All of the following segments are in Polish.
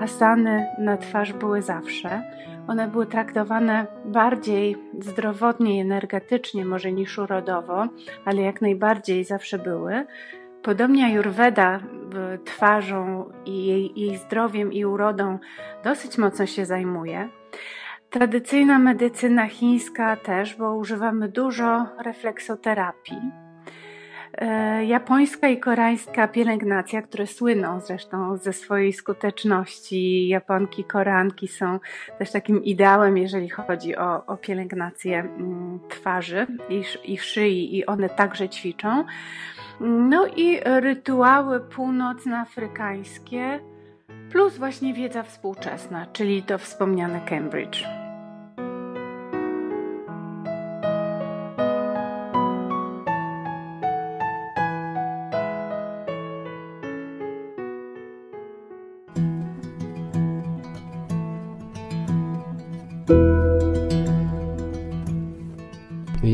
asany na twarz były zawsze. One były traktowane bardziej zdrowotnie i energetycznie, może niż urodowo, ale jak najbardziej zawsze były. Podobnie Ayurveda twarzą i jej, jej zdrowiem i urodą dosyć mocno się zajmuje. Tradycyjna medycyna chińska też, bo używamy dużo refleksoterapii. E, japońska i koreańska pielęgnacja, które słyną zresztą ze swojej skuteczności. Japonki, koreanki są też takim ideałem, jeżeli chodzi o, o pielęgnację mm, twarzy i, i szyi, i one także ćwiczą. No i rytuały północnoafrykańskie, plus właśnie wiedza współczesna, czyli to wspomniane Cambridge.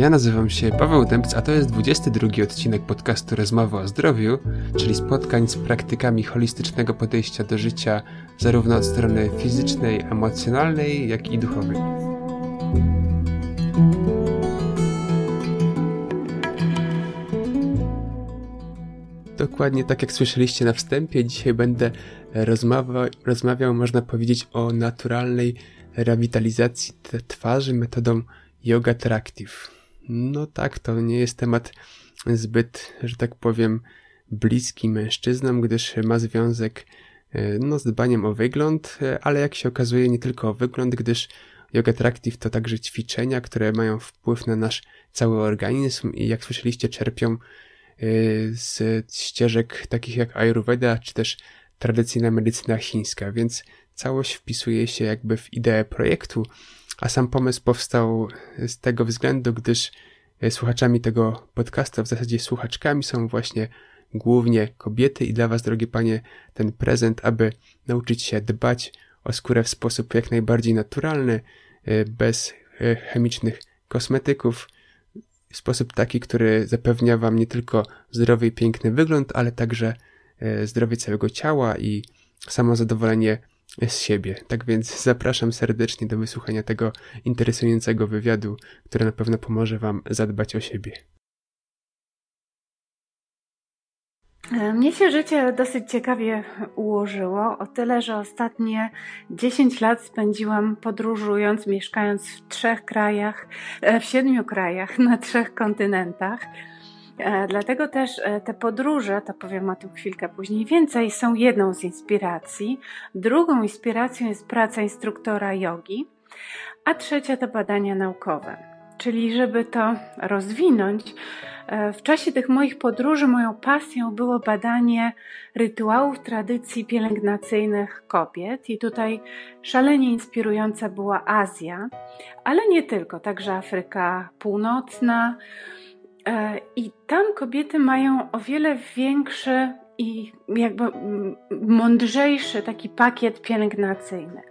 Ja nazywam się Paweł Dębc, a to jest 22 odcinek podcastu Rozmowy o zdrowiu, czyli spotkań z praktykami holistycznego podejścia do życia, zarówno od strony fizycznej, emocjonalnej, jak i duchowej. Dokładnie tak jak słyszeliście na wstępie, dzisiaj będę rozmawiał, rozmawiał można powiedzieć, o naturalnej rewitalizacji twarzy metodą Yoga Tractive. No tak, to nie jest temat zbyt, że tak powiem, bliski mężczyznom, gdyż ma związek e, no, z dbaniem o wygląd, e, ale jak się okazuje nie tylko o wygląd, gdyż Yoga Tractive to także ćwiczenia, które mają wpływ na nasz cały organizm i jak słyszeliście czerpią e, z ścieżek takich jak Ayurveda czy też tradycyjna medycyna chińska, więc całość wpisuje się jakby w ideę projektu, a sam pomysł powstał z tego względu, gdyż e, słuchaczami tego podcastu, w zasadzie słuchaczkami są właśnie głównie kobiety i dla Was, drogie panie, ten prezent, aby nauczyć się dbać o skórę w sposób jak najbardziej naturalny, e, bez e, chemicznych kosmetyków, w sposób taki, który zapewnia Wam nie tylko zdrowy i piękny wygląd, ale także zdrowie całego ciała i samo zadowolenie z siebie. Tak więc zapraszam serdecznie do wysłuchania tego interesującego wywiadu, który na pewno pomoże Wam zadbać o siebie. E, mnie się życie dosyć ciekawie ułożyło, o tyle, że ostatnie 10 lat spędziłam podróżując, mieszkając w trzech krajach, e, w siedmiu krajach, na trzech kontynentach. E, dlatego też e, te podróże, to powiem o tym chwilkę później więcej, są jedną z inspiracji. Drugą inspiracją jest praca instruktora jogi, a trzecia to badania naukowe. Czyli, żeby to rozwinąć, e, w czasie tych moich podróży moją pasją było badanie rytuałów tradycji pielęgnacyjnych kobiet, i tutaj szalenie inspirująca była Azja, ale nie tylko, także Afryka Północna, I tam kobiety mają o wiele większy i jakby mądrzejszy taki pakiet pielęgnacyjny.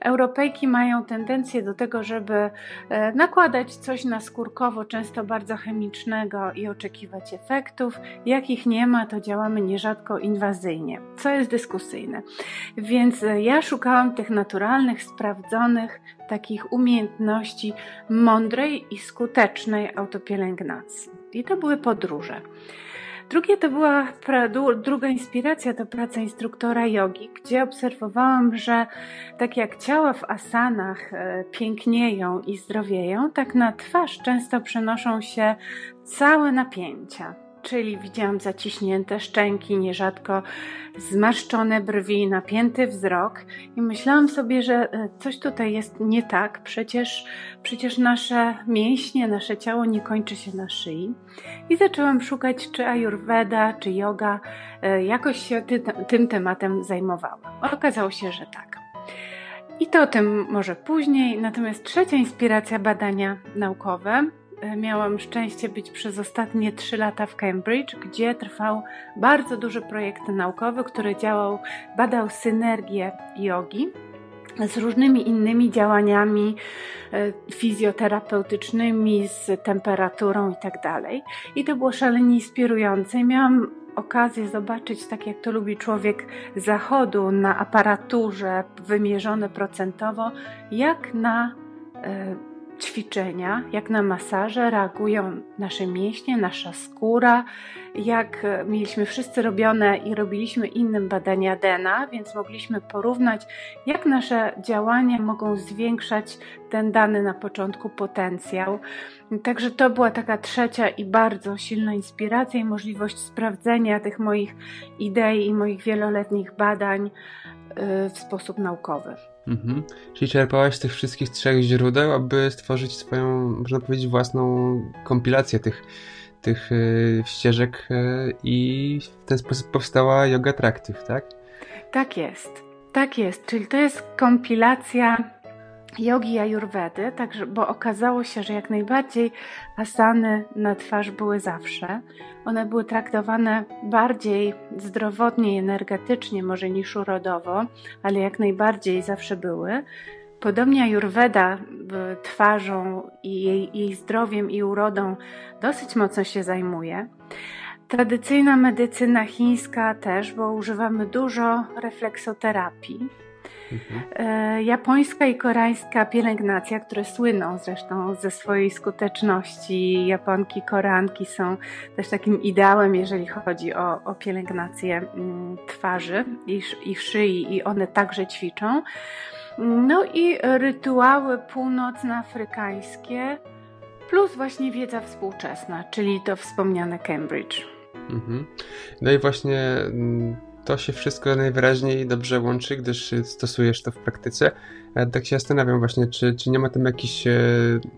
Europejki mają tendencję do tego, żeby e, nakładać coś na skórkowo, często bardzo chemicznego i oczekiwać efektów. Jak ich nie ma, to działamy nierzadko inwazyjnie, co jest dyskusyjne. Więc e, ja szukałam tych naturalnych, sprawdzonych, takich umiejętności mądrej i skutecznej autopielęgnacji. I to były podróże. Drugie to była druga inspiracja to praca instruktora jogi, gdzie obserwowałam, że tak jak ciała w asanach e, pięknieją i zdrowieją, tak na twarz często przenoszą się całe napięcia czyli widziałam zaciśnięte szczęki, nierzadko zmarszczone brwi, napięty wzrok i myślałam sobie, że e, coś tutaj jest nie tak, przecież, przecież nasze mięśnie, nasze ciało nie kończy się na szyi. I zaczęłam szukać, czy ayurveda, czy yoga e, jakoś się ty, tym tematem zajmowała. Okazało się, że tak. I to o tym może później. Natomiast trzecia inspiracja badania naukowe miałam szczęście być przez ostatnie trzy lata w Cambridge, gdzie trwał bardzo duży projekt naukowy, który działał, badał synergię jogi z różnymi innymi działaniami e, fizjoterapeutycznymi, z temperaturą i tak. I to było szalenie inspirujące. Miałam okazję zobaczyć, tak jak to lubi człowiek zachodu, na aparaturze wymierzone procentowo, jak na y, ćwiczenia, jak na masaże reagują nasze mięśnie, nasza skóra, jak e, mieliśmy wszyscy robione i robiliśmy innym badania DNA, więc mogliśmy porównać, jak nasze działania mogą zwiększać ten dany na początku potencjał. Także to była taka trzecia i bardzo silna inspiracja i możliwość sprawdzenia tych moich idei i moich wieloletnich badań e, w sposób naukowy. Mhm. Czyli czerpałaś z tych wszystkich trzech źródeł, aby stworzyć swoją, można powiedzieć, własną kompilację tych, tych y, ścieżek y, i w ten sposób powstała Yoga Attractive, tak? Tak jest. Tak jest. Czyli to jest kompilacja jogi ayurvedy, także, bo okazało się, że jak najbardziej asany na twarz były zawsze. One były traktowane bardziej zdrowotnie i energetycznie może niż urodowo, ale jak najbardziej zawsze były. Podobnie Ayurveda twarzą i jej, jej zdrowiem i urodą dosyć mocno się zajmuje. Tradycyjna medycyna chińska też, bo używamy dużo refleksoterapii japońska i koreańska pielęgnacja, które słyną zresztą ze swojej skuteczności. Japonki, koreanki są też takim ideałem, jeżeli chodzi o, o pielęgnację mm, twarzy i, i szyi, i one także ćwiczą. No i rytuały północnoafrykańskie, plus właśnie wiedza współczesna, czyli to wspomniane Cambridge. Mhm. No i właśnie mm, to się wszystko najwyraźniej dobrze łączy, gdyż stosujesz to w praktyce. Ja tak się zastanawiam właśnie, czy, czy nie ma tam jakichś, e,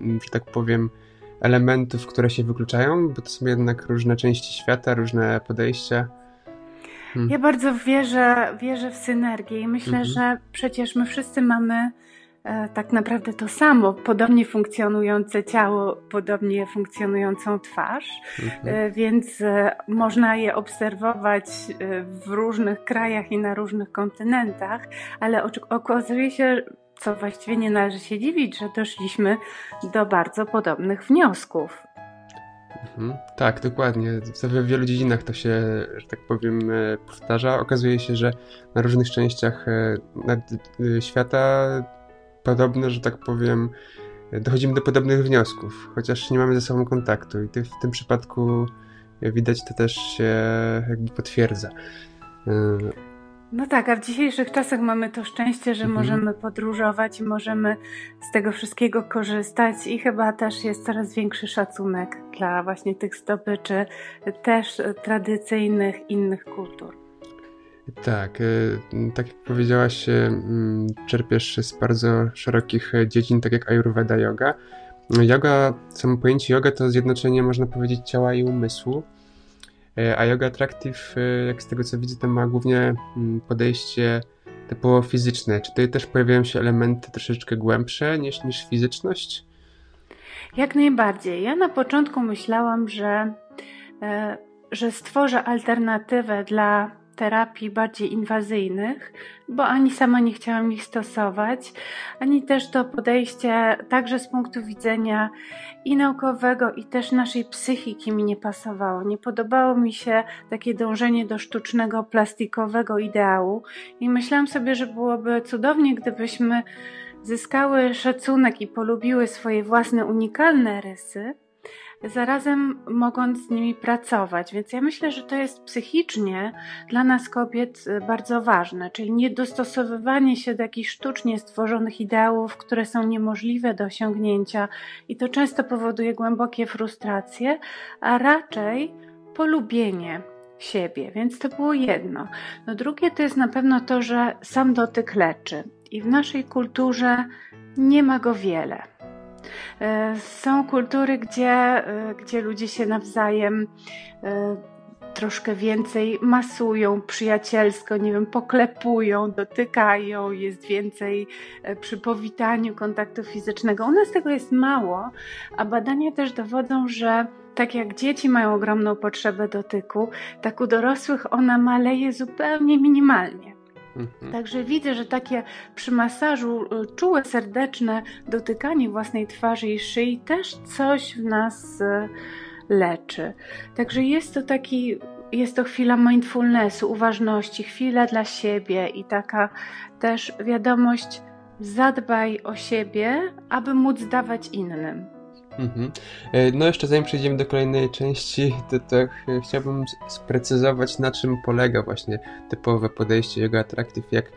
że tak powiem, elementów, które się wykluczają, bo to są jednak różne części świata, różne podejścia. Hmm. Ja bardzo wierzę, wierzę w synergię i myślę, mhm. że przecież my wszyscy mamy E, tak naprawdę to samo, podobnie funkcjonujące ciało, podobnie funkcjonującą twarz, mhm. E, więc e, można je obserwować w różnych krajach i na różnych kontynentach, ale okazuje się, co właściwie nie należy się dziwić, że doszliśmy do bardzo podobnych wniosków. Mhm. Tak, dokładnie. W wielu dziedzinach to się, że tak powiem, powtarza. Okazuje się, że na różnych częściach świata podobne, że tak powiem, dochodzimy do podobnych wniosków, chociaż nie mamy ze sobą kontaktu i w tym przypadku widać to też się jakby potwierdza. No tak, a w dzisiejszych czasach mamy to szczęście, że mhm. możemy podróżować i możemy z tego wszystkiego korzystać i chyba też jest coraz większy szacunek dla właśnie tych zdobyczy też tradycyjnych innych kultur. Tak, y, tak jak powiedziałaś, y, mm, czerpiesz z bardzo szerokich dziedzin, tak jak Ayurveda yoga. Yoga, samo pojęcie yoga to zjednoczenie, można powiedzieć, ciała i umysłu. Y, a yoga attractive, jak z tego co widzę, to ma głównie mm, podejście typowo fizyczne. Czy tutaj też pojawiają się elementy troszeczkę głębsze niż, niż fizyczność? Jak najbardziej. Ja na początku myślałam, że, e, że stworzę alternatywę dla terapii bardziej inwazyjnych, bo ani sama nie chciałam ich stosować, ani też to podejście także z punktu widzenia i naukowego, i też naszej psychiki mi nie pasowało. Nie podobało mi się takie dążenie do sztucznego, plastikowego ideału i myślałam sobie, że byłoby cudownie, gdybyśmy zyskały szacunek i polubiły swoje własne unikalne rysy zarazem mogąc z nimi pracować. Więc ja myślę, że to jest psychicznie dla nas kobiet y, bardzo ważne, czyli nie dostosowywanie się do jakichś sztucznie stworzonych ideałów, które są niemożliwe do osiągnięcia i to często powoduje głębokie frustracje, a raczej polubienie siebie, więc to było jedno. No drugie to jest na pewno to, że sam dotyk leczy i w naszej kulturze nie ma go wiele. E, są kultury, gdzie, e, gdzie ludzie się nawzajem e, troszkę więcej masują przyjacielsko, nie wiem, poklepują, dotykają, jest więcej przy powitaniu kontaktu fizycznego. U nas tego jest mało, a badania też dowodzą, że tak jak dzieci mają ogromną potrzebę dotyku, tak u dorosłych ona maleje zupełnie minimalnie. Mhm. Także widzę, że takie przy masażu y, czułe, serdeczne dotykanie własnej twarzy i szyi też coś w nas y, leczy. Także jest to taki jest to chwila mindfulnessu, uważności, chwila dla siebie i taka też wiadomość, zadbaj o siebie, aby móc dawać innym. Mhm. E, no jeszcze zanim przejdziemy do kolejnej części, to, to chciałbym sprecyzować, na czym polega właśnie typowe podejście Yoga Attractive, jak,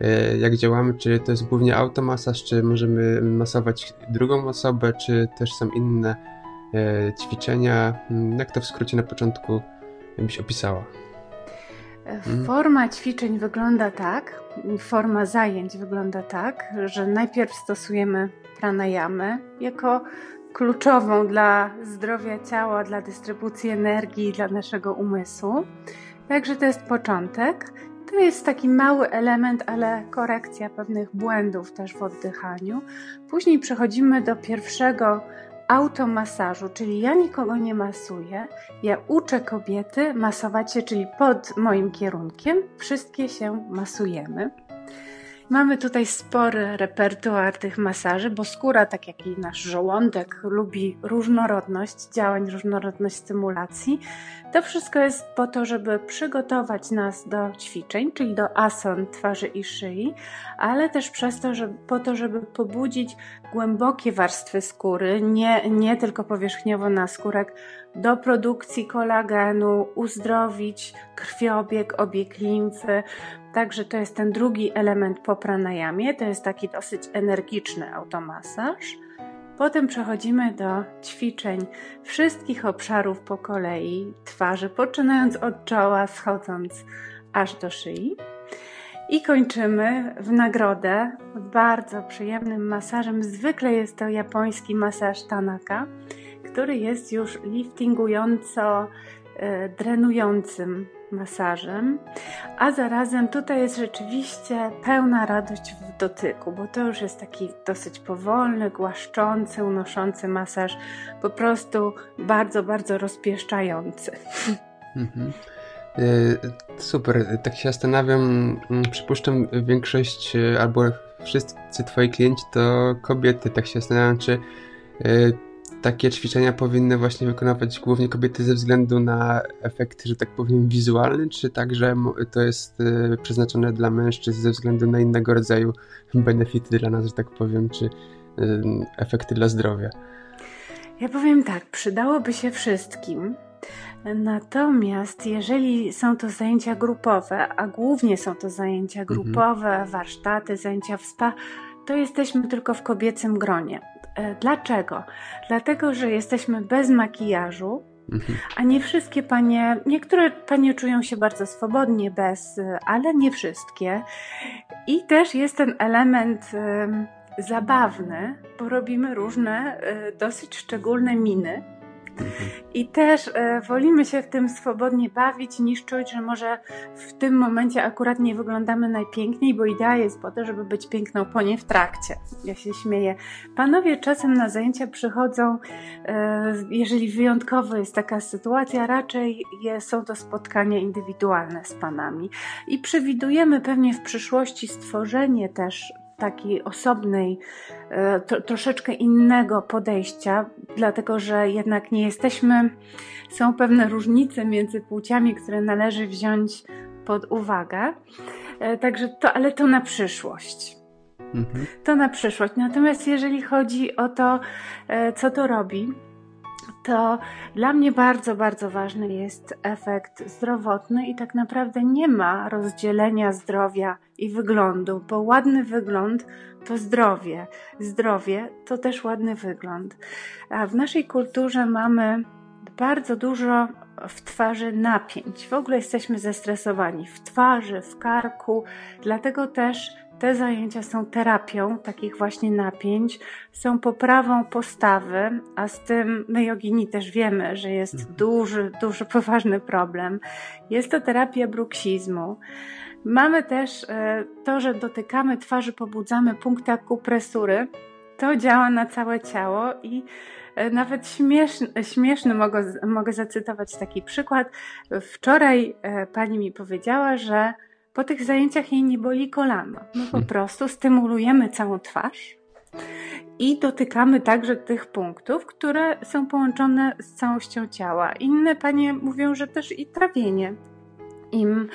e, jak działamy, czy to jest głównie automasaż, czy możemy masować drugą osobę, czy też są inne e, ćwiczenia. Mm, jak to w skrócie na początku byś opisała? Mhm. Forma ćwiczeń wygląda tak, forma zajęć wygląda tak, że najpierw stosujemy pranayamy jako kluczową dla zdrowia ciała, dla dystrybucji energii, dla naszego umysłu. Także to jest początek. To jest taki mały element, ale korekcja pewnych błędów też w oddychaniu. Później przechodzimy do pierwszego automasażu, czyli ja nikogo nie masuję, ja uczę kobiety masować się, czyli pod moim kierunkiem wszystkie się masujemy. Mamy tutaj spory repertuar tych masaży, bo skóra, tak jak i nasz żołądek, lubi różnorodność działań, różnorodność stymulacji. To wszystko jest po to, żeby przygotować nas do ćwiczeń, czyli do ason twarzy i szyi, ale też przez to, żeby, po to, żeby pobudzić głębokie warstwy skóry, nie, nie tylko powierzchniowo na skórek, do produkcji kolagenu, uzdrowić krwiobieg, obieg limfy. Także to jest ten drugi element po pranayamie. To jest taki dosyć energiczny automasaż. Potem przechodzimy do ćwiczeń wszystkich obszarów po kolei twarzy, poczynając od czoła, schodząc aż do szyi. I kończymy w nagrodę bardzo przyjemnym masażem. Zwykle jest to japoński masaż Tanaka który jest już liftingująco e, drenującym masażem, a zarazem tutaj jest rzeczywiście pełna radość w dotyku, bo to już jest taki dosyć powolny, głaszczący, unoszący masaż, po prostu bardzo, bardzo rozpieszczający. Mhm. E, super, tak się zastanawiam, mm, przypuszczam większość e, albo wszyscy twoi klienci to kobiety, tak się zastanawiam, czy takie ćwiczenia powinny właśnie wykonywać głównie kobiety ze względu na efekt, że tak powiem, wizualny, czy także to jest y, przeznaczone dla mężczyzn ze względu na innego rodzaju benefity dla nas, że tak powiem, czy efekty dla zdrowia? Ja powiem tak, przydałoby się wszystkim. Natomiast jeżeli są to zajęcia grupowe, a głównie są to zajęcia mhm. grupowe, warsztaty, zajęcia w spa, to jesteśmy tylko w kobiecym gronie. E, dlaczego? Dlatego, że jesteśmy bez makijażu, mhm. a nie wszystkie panie, niektóre panie czują się bardzo swobodnie bez, ale nie wszystkie. I też jest ten element zabawny, bo robimy różne e, dosyć szczególne miny i też e, wolimy się w tym swobodnie bawić, niż czuć, że może w tym momencie akurat nie wyglądamy najpiękniej, bo idea jest po to, żeby być piękną po nie w trakcie. Ja się śmieję. Panowie czasem na zajęcia przychodzą, e, jeżeli wyjątkowo jest taka sytuacja, raczej są to spotkania indywidualne z panami. I przewidujemy pewnie w przyszłości stworzenie też takiej osobnej, to, troszeczkę innego podejścia, dlatego że jednak nie jesteśmy, są pewne różnice między płciami, które należy wziąć pod uwagę. E, także to, ale to na przyszłość. Mhm. To na przyszłość. Natomiast jeżeli chodzi o to, e, co to robi, to dla mnie bardzo, bardzo ważny jest efekt zdrowotny i tak naprawdę nie ma rozdzielenia zdrowia i wyglądu, bo ładny wygląd to zdrowie, zdrowie to też ładny wygląd. A w naszej kulturze mamy bardzo dużo w twarzy napięć. W ogóle jesteśmy zestresowani w twarzy, w karku, dlatego też te zajęcia są terapią takich właśnie napięć, są poprawą postawy, a z tym my jogini też wiemy, że jest mhm. duży, duży, poważny problem. Jest to terapia bruksizmu. Mamy też e, to, że dotykamy twarzy, pobudzamy punkty akupresury. To działa na całe ciało i e, nawet śmieszny, śmieszny mogę, mogę zacytować taki przykład. Wczoraj e, pani mi powiedziała, że po tych zajęciach jej nie boli kolano. My po hmm. prostu stymulujemy całą twarz i dotykamy także tych punktów, które są połączone z całością ciała. Inne panie mówią, że też i trawienie im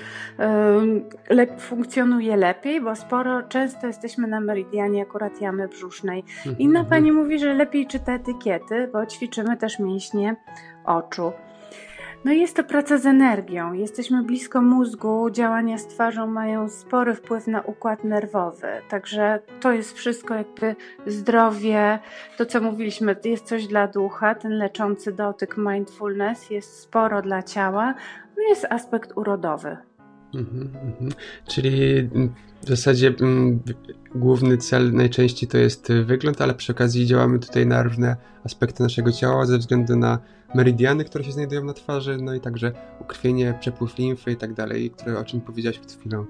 le funkcjonuje lepiej, bo sporo, często jesteśmy na meridianie akurat jamy brzusznej. Inna mhm. pani mówi, że lepiej czyta etykiety, bo ćwiczymy też mięśnie oczu. No jest to praca z energią. Jesteśmy blisko mózgu, działania z twarzą mają spory wpływ na układ nerwowy. Także to jest wszystko jakby zdrowie, to co mówiliśmy, jest coś dla ducha, ten leczący dotyk mindfulness jest sporo dla ciała, no jest aspekt urodowy. Mhm, mhm. Czyli w zasadzie mm, główny cel najczęściej to jest wygląd, ale przy okazji działamy tutaj na różne aspekty naszego ciała ze względu na meridiany, które się znajdują na twarzy, no i także ukrwienie, przepływ limfy i tak dalej, które, o czym powiedziałaś przed chwilą.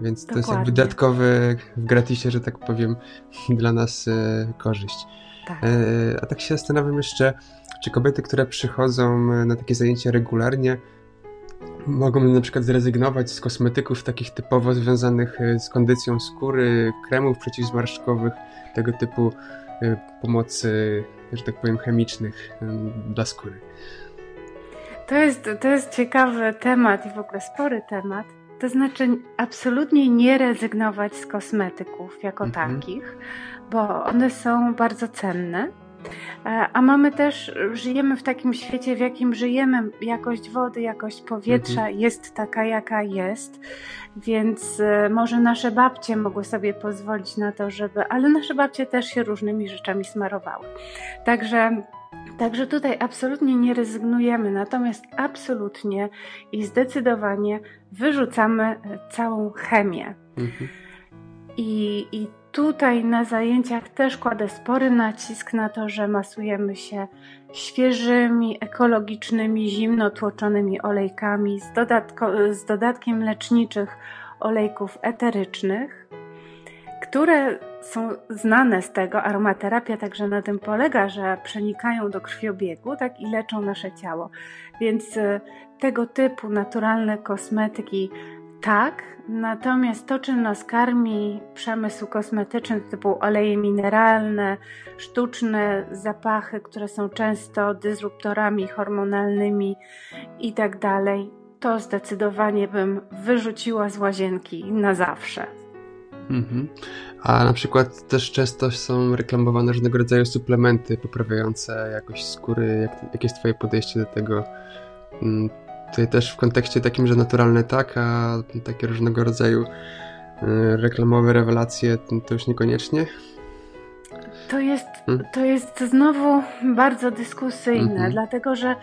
Więc Dokładnie. to jest jakby dodatkowy w gratisie, że tak powiem, dla nas e, korzyść. Tak. E, a tak się zastanawiam jeszcze, czy kobiety, które przychodzą na takie zajęcia regularnie, mogą na przykład zrezygnować z kosmetyków takich typowo związanych e, z kondycją skóry, kremów przeciwzmarszczkowych, tego typu e, pomocy, że tak powiem, chemicznych dla skóry. To jest, to jest ciekawy temat i w ogóle spory temat. To znaczy absolutnie nie rezygnować z kosmetyków jako mhm. takich, bo one są bardzo cenne a mamy też, żyjemy w takim świecie, w jakim żyjemy. Jakość wody, jakość powietrza mhm. jest taka, jaka jest, więc e, może nasze babcie mogły sobie pozwolić na to, żeby, ale nasze babcie też się różnymi rzeczami smarowały. Także Także tutaj absolutnie nie rezygnujemy, natomiast absolutnie i zdecydowanie wyrzucamy e, całą chemię. Mhm. I, I tutaj na zajęciach też kładę spory nacisk na to, że masujemy się świeżymi, ekologicznymi, zimno tłoczonymi olejkami z, dodatko, z dodatkiem leczniczych olejków eterycznych, które są znane z tego, aromaterapia także na tym polega, że przenikają do krwiobiegu, tak i leczą nasze ciało. Więc y, tego typu naturalne kosmetyki tak, natomiast to, czym nas karmi przemysł kosmetyczny typu oleje mineralne, sztuczne zapachy, które są często dysruptorami hormonalnymi i tak to zdecydowanie bym wyrzuciła z łazienki na zawsze. Mhm. A na przykład też często są reklamowane różnego rodzaju suplementy poprawiające jakość skóry. Jak, jakie jest Twoje podejście do tego? Tutaj też w kontekście takim, że naturalne tak, a takie różnego rodzaju y, reklamowe rewelacje to już niekoniecznie. To jest, hmm? to jest znowu bardzo dyskusyjne, mm -hmm. dlatego że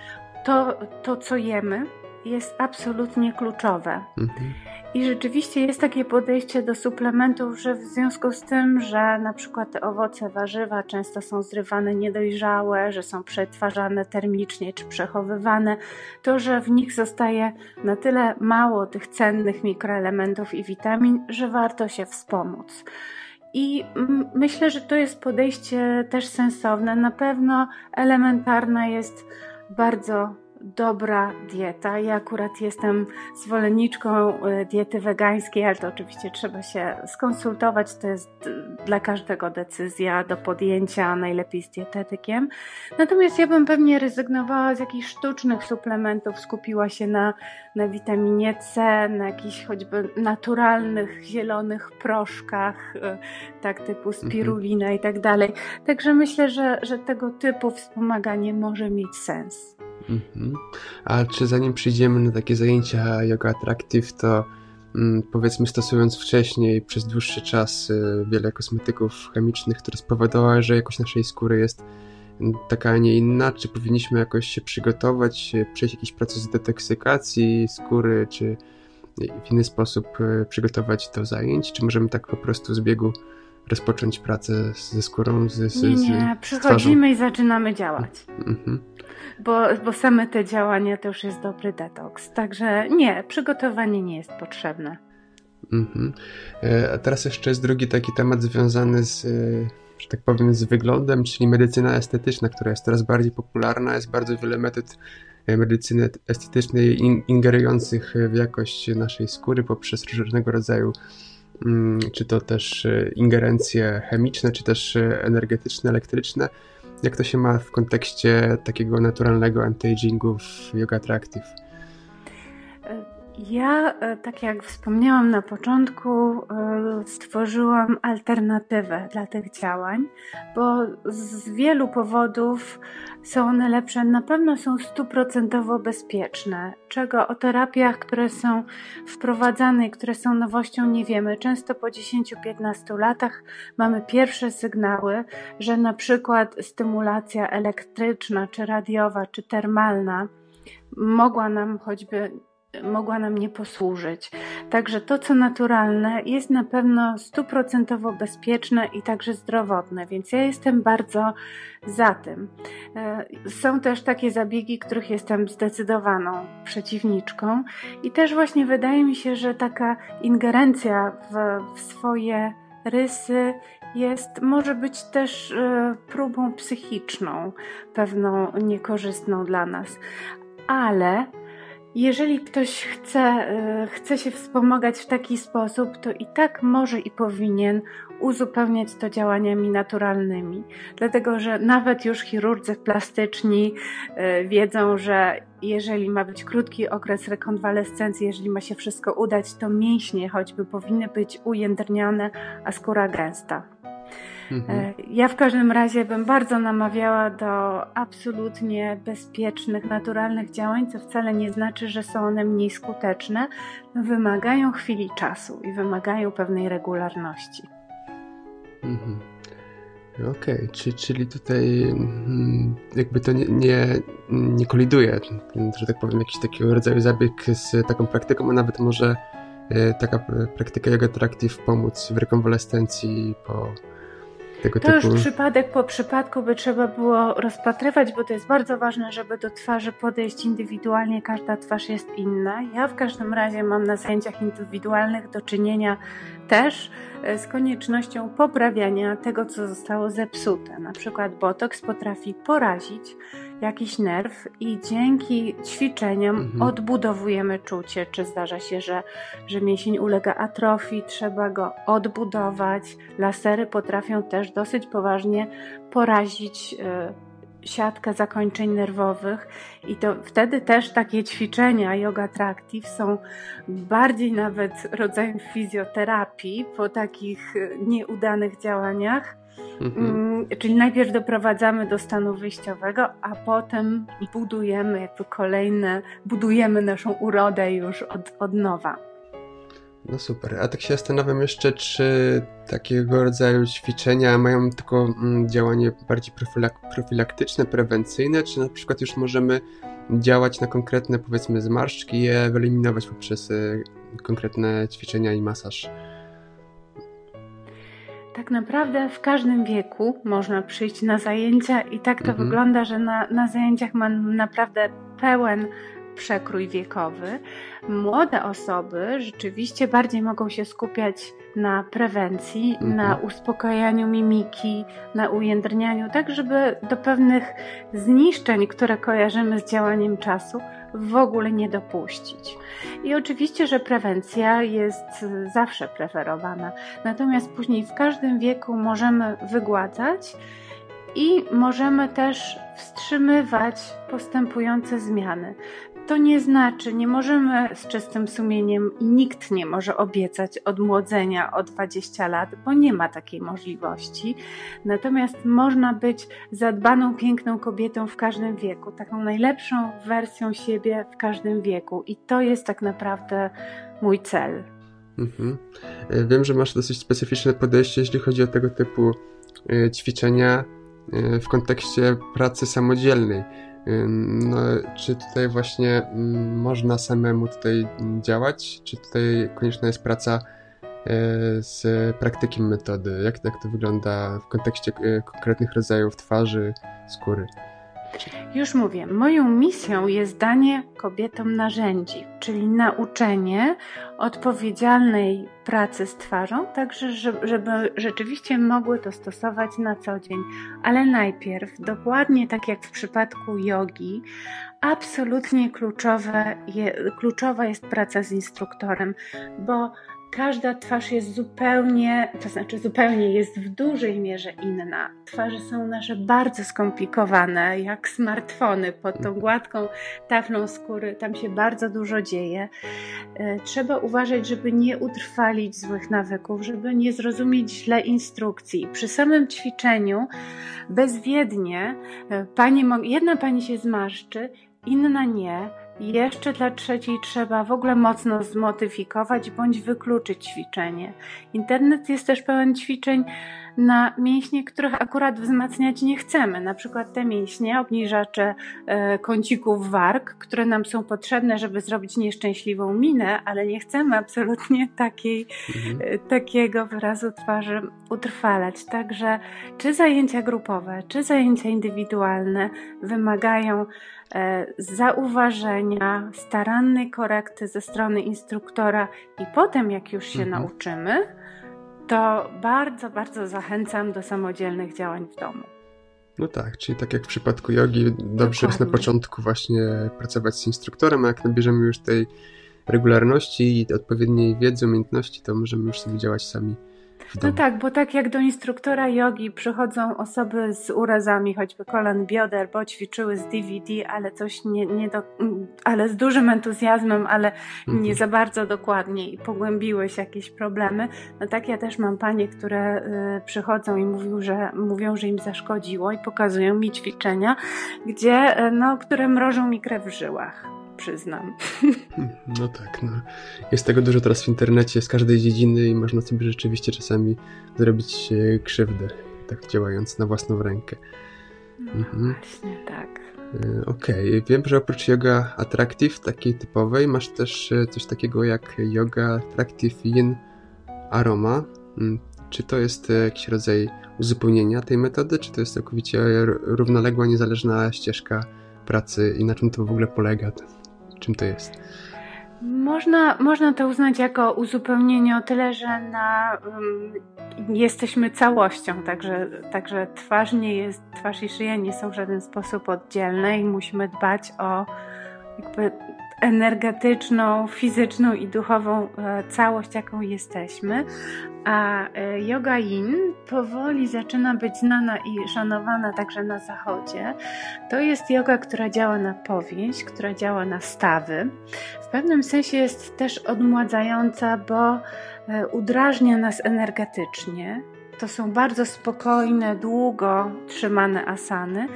to, to, co jemy, jest absolutnie kluczowe. Mm -hmm. I rzeczywiście jest takie podejście do suplementów, że w związku z tym, że na przykład te owoce, warzywa często są zrywane niedojrzałe, że są przetwarzane termicznie czy przechowywane, to że w nich zostaje na tyle mało tych cennych mikroelementów i witamin, że warto się wspomóc. I myślę, że to jest podejście też sensowne. Na pewno elementarne jest bardzo dobra dieta. Ja akurat jestem zwolenniczką e, diety wegańskiej, ale to oczywiście trzeba się skonsultować. To jest dla każdego decyzja do podjęcia, najlepiej z dietetykiem. Natomiast ja bym pewnie rezygnowała z jakichś sztucznych suplementów, skupiła się na, na witaminie C, na jakichś choćby naturalnych, zielonych proszkach, e, tak typu mhm. spirulina i tak dalej. Także myślę, że, że tego typu wspomaganie może mieć sens. Mhm. A czy zanim przyjdziemy na takie zajęcia yoga attractive, to mm, powiedzmy stosując wcześniej przez dłuższy czas y, wiele kosmetyków chemicznych, które spowodowały, że jakość naszej skóry jest mm, taka, a nie inna, czy powinniśmy jakoś się przygotować, przejść jakiś proces detoksykacji skóry, czy w inny sposób y, przygotować do zajęć, czy możemy tak po prostu z biegu rozpocząć pracę ze skórą? Z, z, nie, nie, przychodzimy i zaczynamy działać. Mhm bo, bo same te działania to już jest dobry detoks. Także nie, przygotowanie nie jest potrzebne. Mhm. E, a teraz jeszcze jest drugi taki temat związany z, e, że tak powiem, z wyglądem, czyli medycyna estetyczna, która jest coraz bardziej popularna. Jest bardzo wiele metod e, medycyny estetycznej ingerujących w jakość naszej skóry poprzez różnego rodzaju czy to też ingerencje chemiczne, czy też energetyczne, elektryczne. Jak to się ma w kontekście takiego naturalnego anti-agingu w Yoga Attractive? Ja, e, tak jak wspomniałam na początku, e, stworzyłam alternatywę dla tych działań, bo z wielu powodów są one lepsze. Na pewno są stuprocentowo bezpieczne, czego o terapiach, które są wprowadzane i które są nowością, nie wiemy. Często po 10-15 latach mamy pierwsze sygnały, że na przykład stymulacja elektryczna, czy radiowa, czy termalna mogła nam choćby mogła nam nie posłużyć. Także to, co naturalne, jest na pewno stuprocentowo bezpieczne i także zdrowotne, więc ja jestem bardzo za tym. E, są też takie zabiegi, których jestem zdecydowaną przeciwniczką, i też właśnie wydaje mi się, że taka ingerencja w, w swoje rysy jest, może być też e, próbą psychiczną, pewną niekorzystną dla nas. Ale jeżeli ktoś chce, e, chce się wspomagać w taki sposób, to i tak może i powinien uzupełniać to działaniami naturalnymi. Dlatego, że nawet już chirurdzy plastyczni e, wiedzą, że jeżeli ma być krótki okres rekonwalescencji, jeżeli ma się wszystko udać, to mięśnie choćby powinny być ujędrnione, a skóra gęsta. Mhm. E, ja w każdym razie bym bardzo namawiała do absolutnie bezpiecznych, naturalnych działań, co wcale nie znaczy, że są one mniej skuteczne. Wymagają chwili czasu i wymagają pewnej regularności. Mhm. Okej, okay. czyli, czyli tutaj mm, jakby to nie, nie, nie koliduje, że tak powiem, jakiś taki rodzaj zabieg z taką praktyką, a nawet może e, taka praktyka yoga attractive pomóc w rekonwalescencji po tego to typu... już przypadek po przypadku by trzeba było rozpatrywać, bo to jest bardzo ważne, żeby do twarzy podejść indywidualnie. Każda twarz jest inna. Ja w każdym razie mam na zajęciach indywidualnych do czynienia też e, z koniecznością poprawiania tego, co zostało zepsute. Na przykład botoks potrafi porazić jakiś nerw i dzięki ćwiczeniom mhm. odbudowujemy czucie. Czy zdarza się, że, że mięsień ulega atrofii, trzeba go odbudować. Lasery potrafią też dosyć poważnie porazić y, siatkę zakończeń nerwowych i to wtedy też takie ćwiczenia yoga attractive są bardziej nawet rodzajem fizjoterapii po takich e, nieudanych działaniach Mhm. Mm, czyli najpierw doprowadzamy do stanu wyjściowego, a potem budujemy jakby kolejne, budujemy naszą urodę już od, od nowa. No super. A tak się zastanawiam jeszcze, czy takiego rodzaju ćwiczenia mają tylko mm, działanie bardziej profilak profilaktyczne, prewencyjne, czy na przykład już możemy działać na konkretne, powiedzmy, zmarszczki i je wyeliminować poprzez y, konkretne ćwiczenia i masaż? Tak naprawdę w każdym wieku można przyjść na zajęcia i tak to mhm. wygląda, że na, na zajęciach mam naprawdę pełen przekrój wiekowy. Młode osoby rzeczywiście bardziej mogą się skupiać na prewencji, mhm. na uspokajaniu mimiki, na ujędrnianiu, tak żeby do pewnych zniszczeń, które kojarzymy z działaniem czasu, w ogóle nie dopuścić. I oczywiście, że prewencja jest zawsze preferowana, natomiast później w każdym wieku możemy wygładzać i możemy też wstrzymywać postępujące zmiany. To nie znaczy, nie możemy z czystym sumieniem i nikt nie może obiecać odmłodzenia o 20 lat, bo nie ma takiej możliwości. Natomiast można być zadbaną, piękną kobietą w każdym wieku, taką najlepszą wersją siebie w każdym wieku. I to jest tak naprawdę mój cel. Mhm. E, wiem, że masz dosyć specyficzne podejście, jeśli chodzi o tego typu e, ćwiczenia e, w kontekście pracy samodzielnej. No, czy tutaj właśnie mm, można samemu tutaj działać, czy tutaj konieczna jest praca e, z praktykiem metody? Jak, jak to wygląda w kontekście e, konkretnych rodzajów twarzy, skóry? Już mówię, moją misją jest danie kobietom narzędzi, czyli nauczenie odpowiedzialnej pracy z twarzą, także żeby rzeczywiście mogły to stosować na co dzień. Ale najpierw, dokładnie tak jak w przypadku jogi, absolutnie kluczowe kluczowa jest praca z instruktorem, bo każda twarz jest zupełnie, to znaczy zupełnie jest w dużej mierze inna. Twarze są nasze bardzo skomplikowane, jak smartfony pod tą gładką taflą skóry, tam się bardzo dużo dzieje. E, trzeba uważać, żeby nie utrwalić złych nawyków, żeby nie zrozumieć źle instrukcji. Przy samym ćwiczeniu bezwiednie e, pani, jedna pani się zmarszczy, inna nie jeszcze dla trzeciej trzeba w ogóle mocno zmodyfikować bądź wykluczyć ćwiczenie. Internet jest też pełen ćwiczeń na mięśnie, których akurat wzmacniać nie chcemy. Na przykład te mięśnie, obniżacze e, kącików warg, które nam są potrzebne, żeby zrobić nieszczęśliwą minę, ale nie chcemy absolutnie takiej, mhm. E, takiego wyrazu twarzy utrwalać. Także czy zajęcia grupowe, czy zajęcia indywidualne wymagają zauważenia, starannej korekty ze strony instruktora i potem jak już się mhm. nauczymy, to bardzo, bardzo zachęcam do samodzielnych działań w domu. No tak, czyli tak jak w przypadku jogi, dobrze Dokładnie. jest na początku właśnie pracować z instruktorem, a jak nabierzemy już tej regularności i odpowiedniej wiedzy, umiejętności, to możemy już sobie działać sami no tak, bo tak jak do instruktora jogi przychodzą osoby z urazami, choćby kolan bioder, bo ćwiczyły z DVD, ale coś nie, nie do, ale z dużym entuzjazmem, ale mhm. nie za bardzo dokładnie i pogłębiły się jakieś problemy. No tak ja też mam panie, które y, przychodzą i mówią, że, mówią, że im zaszkodziło i pokazują mi ćwiczenia, gdzie, y, no, które mrożą mi krew w żyłach przyznam. No tak, no. Jest tego dużo teraz w internecie z każdej dziedziny i można sobie rzeczywiście czasami zrobić e, krzywdę, tak działając na własną rękę. No mhm. właśnie, tak. E, okej, okay. wiem, że oprócz yoga attractive, takiej typowej, masz też e, coś takiego jak yoga attractive yin aroma. Mm, czy to jest jakiś rodzaj uzupełnienia tej metody, czy to jest całkowicie równoległa, niezależna ścieżka pracy i na czym to w ogóle polega? Czym to jest? Można, można to uznać jako uzupełnienie o tyle, że na, um, jesteśmy całością, także, także twarz nie jest, twarz i szyja nie są w żaden sposób oddzielne i musimy dbać o jakby energetyczną, fizyczną i duchową e, całość, jaką jesteśmy. A e, yoga yin powoli zaczyna być znana i szanowana także na zachodzie. To jest yoga, która działa na powięź, która działa na stawy. W pewnym sensie jest też odmładzająca, bo e, udrażnia nas energetycznie. To są bardzo spokojne, długo trzymane asany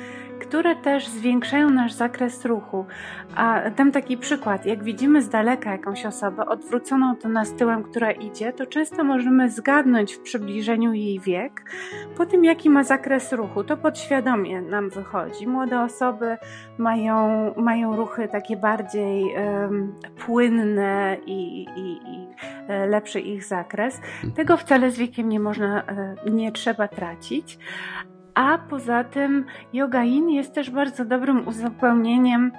które też zwiększają nasz zakres ruchu. A dam taki przykład. Jak widzimy z daleka jakąś osobę odwróconą do nas tyłem, która idzie, to często możemy zgadnąć w przybliżeniu jej wiek po tym, jaki ma zakres ruchu. To podświadomie nam wychodzi. Młode osoby mają, mają ruchy takie bardziej um, płynne i, i, i e, lepszy ich zakres. Tego wcale z wiekiem nie można, e, nie trzeba tracić. A poza tym yoga in jest też bardzo dobrym uzupełnieniem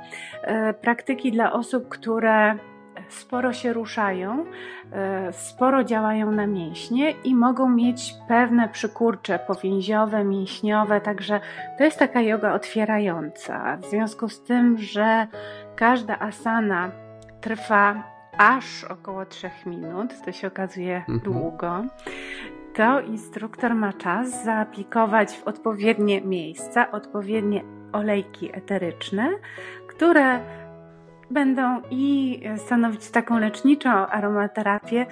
e, praktyki dla osób, które sporo się ruszają, e, sporo działają na mięśnie i mogą mieć pewne przykurcze powięziowe, mięśniowe, także to jest taka yoga otwierająca. W związku z tym, że każda asana trwa aż około 3 minut, to się okazuje mhm. długo, to instruktor ma czas zaaplikować w odpowiednie miejsca odpowiednie olejki eteryczne, które będą i stanowić taką leczniczą aromaterapię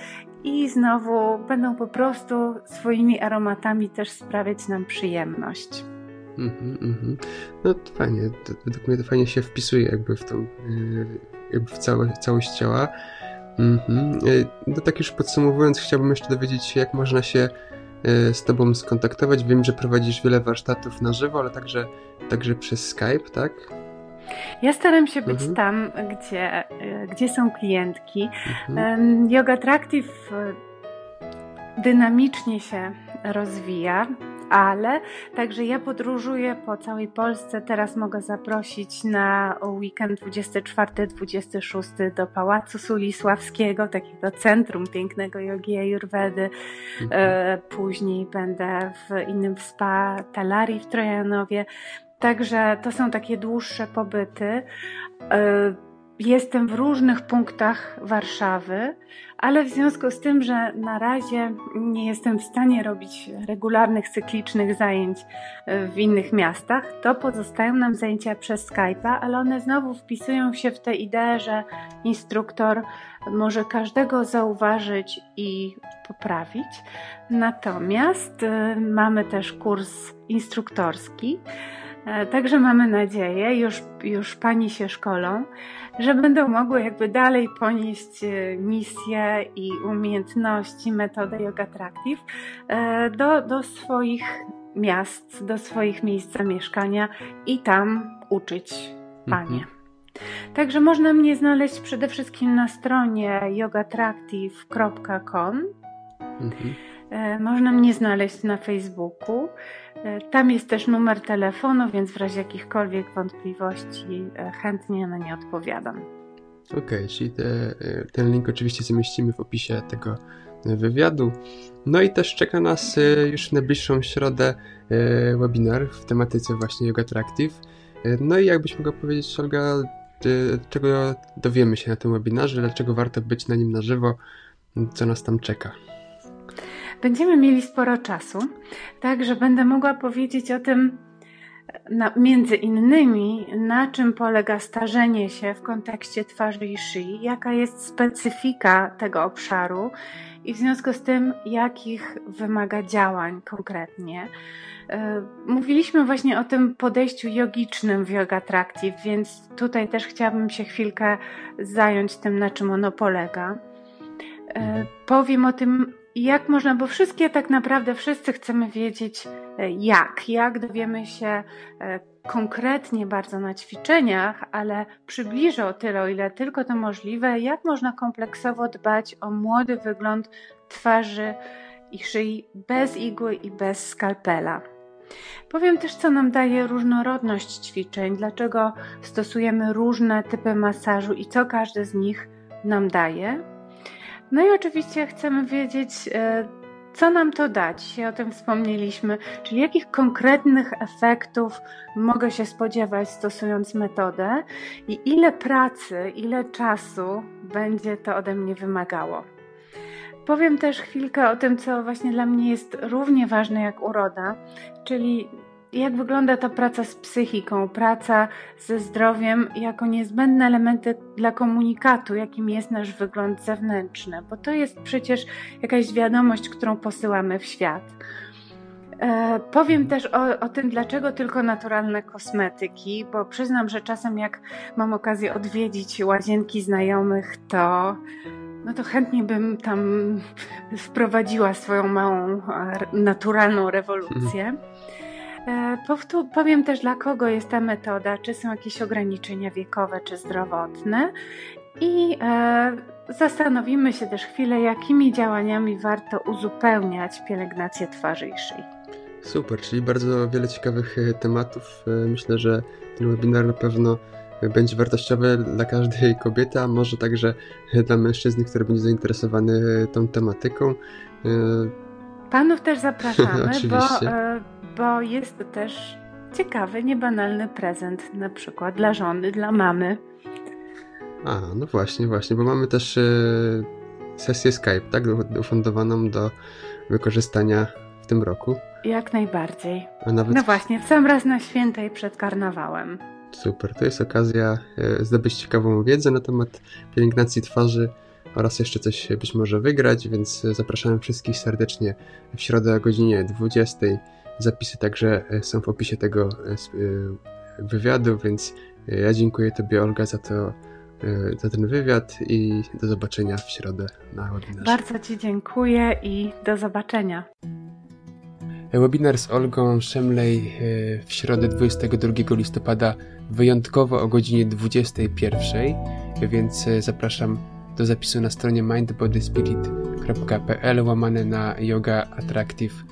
i znowu będą po prostu swoimi aromatami też sprawiać nam przyjemność. Mm-hmm, mm-hmm. No to fajnie, według mnie to fajnie się wpisuje jakby w tą, e, jakby w całość, całość ciała. Mhm. No tak już podsumowując, chciałbym jeszcze dowiedzieć się, jak można się e, z Tobą skontaktować. Wiem, że prowadzisz wiele warsztatów na żywo, ale także, także przez Skype, tak? Ja staram się być mhm. tam, gdzie, gdzie są klientki. Mhm. Yoga Attractive dynamicznie się rozwija ale także ja podróżuję po całej Polsce. Teraz mogę zaprosić na weekend 24-26 do Pałacu Sulisławskiego, takiego centrum pięknego jogi ayurvedy. Mhm. E, później będę w innym spa Talari w Trojanowie. Także to są takie dłuższe pobyty. Jestem w różnych punktach Warszawy, ale w związku z tym, że na razie nie jestem w stanie robić regularnych, cyklicznych zajęć e, w innych miastach, to pozostają nam zajęcia przez Skype'a, ale one znowu wpisują się w tę ideę, że instruktor może każdego zauważyć i poprawić. Natomiast e, mamy też kurs instruktorski. E, także mamy nadzieję, już, już pani się szkolą, że będą mogły jakby dalej ponieść e, misję i umiejętności metody Yoga Attractive e, do, do swoich miast, do swoich miejsc zamieszkania i tam uczyć panie. Mhm. Także można mnie znaleźć przede wszystkim na stronie yogattractive.com. Mhm. Można mnie znaleźć na Facebooku. E, tam jest też numer telefonu, więc w razie jakichkolwiek wątpliwości e, chętnie na nie odpowiadam. Okej, okay, czyli te, e, ten link oczywiście zamieścimy w opisie tego wywiadu. No i też czeka nas już w najbliższą środę webinar w tematyce właśnie Yoga Attractive. No i jakbyś mogła powiedzieć, Olga, czego dowiemy się na tym webinarze, dlaczego warto być na nim na żywo, co nas tam czeka. Będziemy mieli sporo czasu, także będę mogła powiedzieć o tym, na, między innymi, na czym polega starzenie się w kontekście twarzy i szyi, jaka jest specyfika tego obszaru i w związku z tym, jakich wymaga działań konkretnie. E, mówiliśmy właśnie o tym podejściu jogicznym w Yoga Attractive, więc tutaj też chciałabym się chwilkę zająć tym, na czym ono polega. E, powiem o tym, jak można, bo wszystkie tak naprawdę wszyscy chcemy wiedzieć e, jak, jak dowiemy się e, konkretnie bardzo na ćwiczeniach, ale przybliżę o tyle, o ile tylko to możliwe, jak można kompleksowo dbać o młody wygląd twarzy i szyi bez igły i bez skalpela. Powiem też, co nam daje różnorodność ćwiczeń, dlaczego stosujemy różne typy masażu i co każdy z nich nam daje. No i oczywiście chcemy wiedzieć, e, co nam to dać? O tym wspomnieliśmy, czyli jakich konkretnych efektów mogę się spodziewać stosując metodę i ile pracy, ile czasu będzie to ode mnie wymagało. Powiem też chwilkę o tym, co właśnie dla mnie jest równie ważne jak uroda, czyli jak wygląda ta praca z psychiką, praca ze zdrowiem jako niezbędne elementy dla komunikatu, jakim jest nasz wygląd zewnętrzny, bo to jest przecież jakaś wiadomość, którą posyłamy w świat. E, powiem też o, o, tym, dlaczego tylko naturalne kosmetyki, bo przyznam, że czasem jak mam okazję odwiedzić łazienki znajomych, to no to chętnie bym tam wprowadziła swoją małą e, naturalną rewolucję. Mhm. E, powiem też, dla kogo jest ta metoda, czy są jakieś ograniczenia wiekowe czy zdrowotne. I e, zastanowimy się też chwilę, jakimi działaniami warto uzupełniać pielęgnację twarzy i szyi. Super, czyli bardzo wiele ciekawych e, tematów. Myślę, że ten webinar na pewno będzie wartościowy dla każdej kobiety, a może także dla mężczyzny, który będzie zainteresowany tą tematyką. Panów też zapraszamy, bo bo jest to też ciekawy, niebanalny prezent, na przykład dla żony, dla mamy. A, no właśnie, właśnie, bo mamy też e, sesję Skype, tak, ufundowaną do wykorzystania w tym roku. Jak najbardziej. Nawet... No właśnie, w sam raz na świętej przed karnawałem. Super, to jest okazja e, zdobyć ciekawą wiedzę na temat pielęgnacji twarzy oraz jeszcze coś być może wygrać, więc zapraszam wszystkich serdecznie w środę o godzinie 20 Zapisy także e, są w opisie tego e, e, wywiadu, więc ja dziękuję Tobie, Olga, za to, za ten wywiad i do zobaczenia w środę na webinarze. Bardzo Ci dziękuję i do zobaczenia. Webinar z Olgą Szemlej w środę 22 listopada wyjątkowo o godzinie 21, więc zapraszam do zapisu na stronie mindbodyspirit.pl łamane na yoga attractive.